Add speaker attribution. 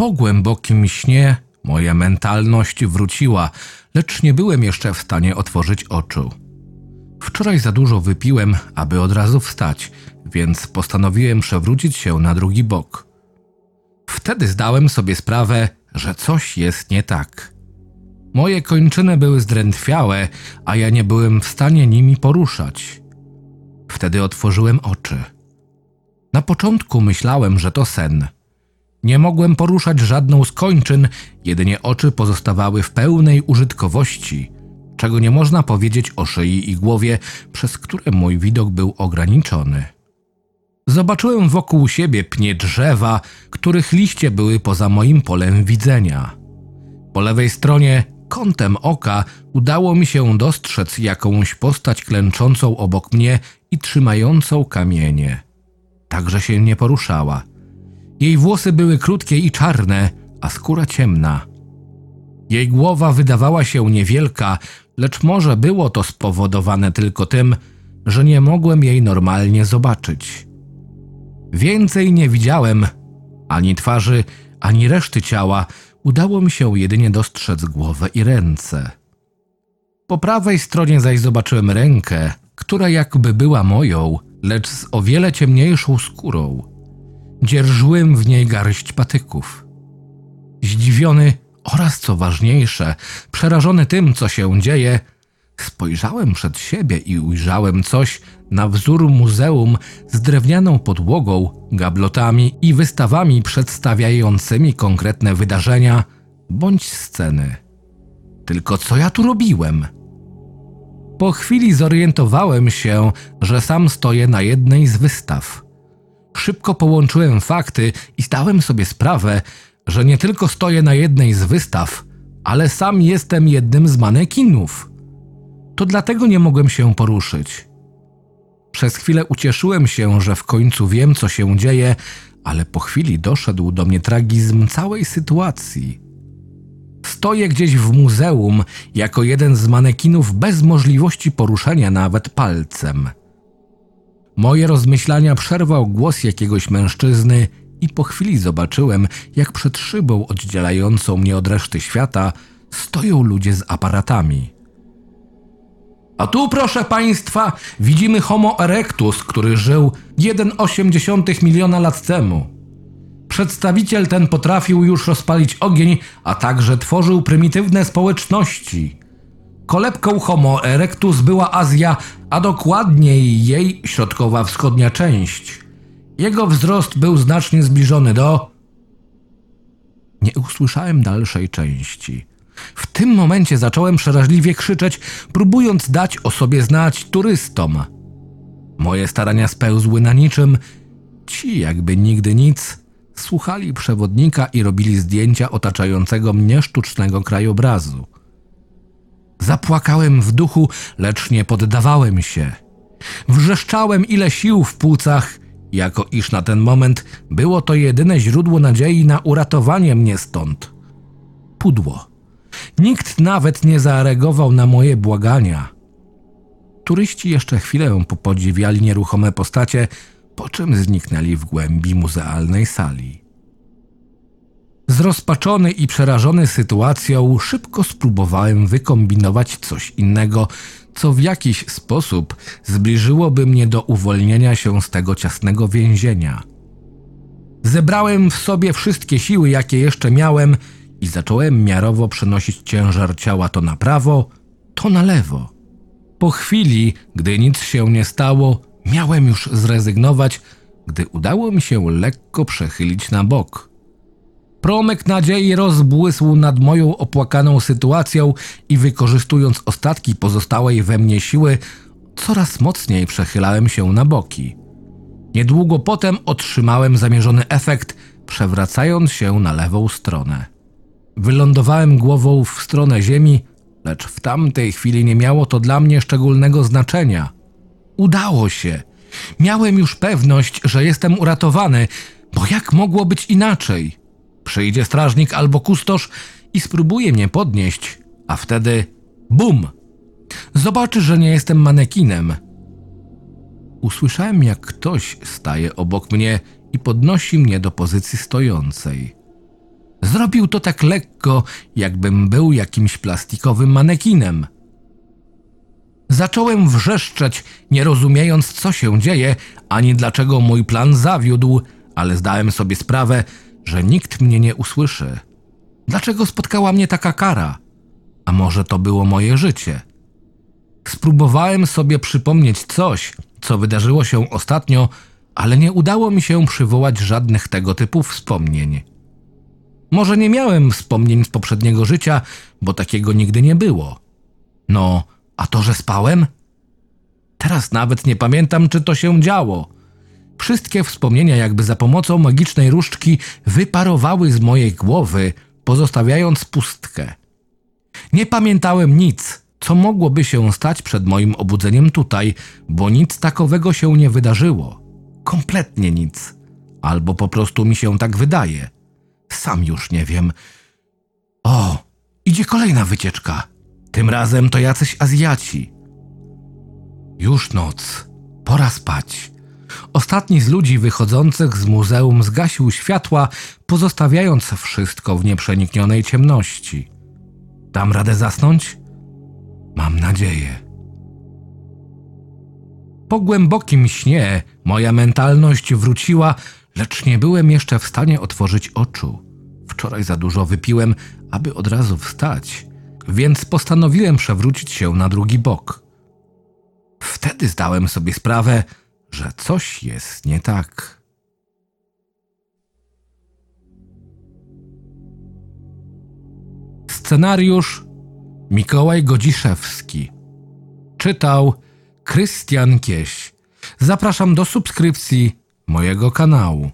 Speaker 1: Po głębokim śnie moja mentalność wróciła, lecz nie byłem jeszcze w stanie otworzyć oczu. Wczoraj za dużo wypiłem, aby od razu wstać, więc postanowiłem przewrócić się na drugi bok. Wtedy zdałem sobie sprawę, że coś jest nie tak. Moje kończyny były zdrętwiałe, a ja nie byłem w stanie nimi poruszać. Wtedy otworzyłem oczy. Na początku myślałem, że to sen. Nie mogłem poruszać żadną z kończyn, jedynie oczy pozostawały w pełnej użytkowości, czego nie można powiedzieć o szyi i głowie, przez które mój widok był ograniczony. Zobaczyłem wokół siebie pnie drzewa, których liście były poza moim polem widzenia. Po lewej stronie, kątem oka, udało mi się dostrzec jakąś postać klęczącą obok mnie i trzymającą kamienie. Także się nie poruszała. Jej włosy były krótkie i czarne, a skóra ciemna. Jej głowa wydawała się niewielka, lecz może było to spowodowane tylko tym, że nie mogłem jej normalnie zobaczyć. Więcej nie widziałem ani twarzy, ani reszty ciała, udało mi się jedynie dostrzec głowę i ręce. Po prawej stronie zaś zobaczyłem rękę, która jakby była moją, lecz z o wiele ciemniejszą skórą. Dzierżyłem w niej garść patyków. Zdziwiony oraz, co ważniejsze, przerażony tym, co się dzieje, spojrzałem przed siebie i ujrzałem coś na wzór muzeum z drewnianą podłogą, gablotami i wystawami przedstawiającymi konkretne wydarzenia bądź sceny. Tylko co ja tu robiłem? Po chwili zorientowałem się, że sam stoję na jednej z wystaw. Szybko połączyłem fakty i zdałem sobie sprawę, że nie tylko stoję na jednej z wystaw, ale sam jestem jednym z manekinów. To dlatego nie mogłem się poruszyć. Przez chwilę ucieszyłem się, że w końcu wiem, co się dzieje, ale po chwili doszedł do mnie tragizm całej sytuacji. Stoję gdzieś w muzeum jako jeden z manekinów bez możliwości poruszenia nawet palcem. Moje rozmyślania przerwał głos jakiegoś mężczyzny i po chwili zobaczyłem, jak przed szybą oddzielającą mnie od reszty świata stoją ludzie z aparatami. A tu, proszę Państwa, widzimy Homo erectus, który żył 1,8 miliona lat temu. Przedstawiciel ten potrafił już rozpalić ogień, a także tworzył prymitywne społeczności. Kolebką Homo erectus była Azja, a dokładniej jej środkowa wschodnia część. Jego wzrost był znacznie zbliżony do. Nie usłyszałem dalszej części. W tym momencie zacząłem przeraźliwie krzyczeć, próbując dać o sobie znać turystom. Moje starania spełzły na niczym. Ci, jakby nigdy nic, słuchali przewodnika i robili zdjęcia otaczającego mnie sztucznego krajobrazu. Zapłakałem w duchu, lecz nie poddawałem się. Wrzeszczałem ile sił w płucach, jako iż na ten moment było to jedyne źródło nadziei na uratowanie mnie stąd. Pudło. Nikt nawet nie zareagował na moje błagania. Turyści jeszcze chwilę popodziwiali nieruchome postacie, po czym zniknęli w głębi muzealnej sali. Zrozpaczony i przerażony sytuacją, szybko spróbowałem wykombinować coś innego, co w jakiś sposób zbliżyłoby mnie do uwolnienia się z tego ciasnego więzienia. Zebrałem w sobie wszystkie siły, jakie jeszcze miałem, i zacząłem miarowo przenosić ciężar ciała to na prawo, to na lewo. Po chwili, gdy nic się nie stało, miałem już zrezygnować, gdy udało mi się lekko przechylić na bok. Promyk nadziei rozbłysł nad moją opłakaną sytuacją i wykorzystując ostatki pozostałej we mnie siły, coraz mocniej przechylałem się na boki. Niedługo potem otrzymałem zamierzony efekt, przewracając się na lewą stronę. Wylądowałem głową w stronę ziemi, lecz w tamtej chwili nie miało to dla mnie szczególnego znaczenia. Udało się. Miałem już pewność, że jestem uratowany, bo jak mogło być inaczej? Przyjdzie strażnik albo kustosz i spróbuje mnie podnieść, a wtedy bum! Zobaczy, że nie jestem manekinem. Usłyszałem, jak ktoś staje obok mnie i podnosi mnie do pozycji stojącej. Zrobił to tak lekko, jakbym był jakimś plastikowym manekinem. Zacząłem wrzeszczeć, nie rozumiejąc, co się dzieje, ani dlaczego mój plan zawiódł, ale zdałem sobie sprawę, że nikt mnie nie usłyszy. Dlaczego spotkała mnie taka kara? A może to było moje życie? Spróbowałem sobie przypomnieć coś, co wydarzyło się ostatnio, ale nie udało mi się przywołać żadnych tego typu wspomnień. Może nie miałem wspomnień z poprzedniego życia, bo takiego nigdy nie było. No, a to, że spałem? Teraz nawet nie pamiętam, czy to się działo. Wszystkie wspomnienia, jakby za pomocą magicznej różdżki, wyparowały z mojej głowy, pozostawiając pustkę. Nie pamiętałem nic, co mogłoby się stać przed moim obudzeniem tutaj, bo nic takowego się nie wydarzyło. Kompletnie nic. Albo po prostu mi się tak wydaje. Sam już nie wiem. O, idzie kolejna wycieczka. Tym razem to jacyś Azjaci. Już noc. Pora spać. Ostatni z ludzi wychodzących z muzeum zgasił światła, pozostawiając wszystko w nieprzeniknionej ciemności. Dam radę zasnąć? Mam nadzieję. Po głębokim śnie moja mentalność wróciła, lecz nie byłem jeszcze w stanie otworzyć oczu. Wczoraj za dużo wypiłem, aby od razu wstać, więc postanowiłem przewrócić się na drugi bok. Wtedy zdałem sobie sprawę, że coś jest nie tak. Scenariusz Mikołaj Godziszewski. Czytał Krystian Kieś. Zapraszam do subskrypcji mojego kanału.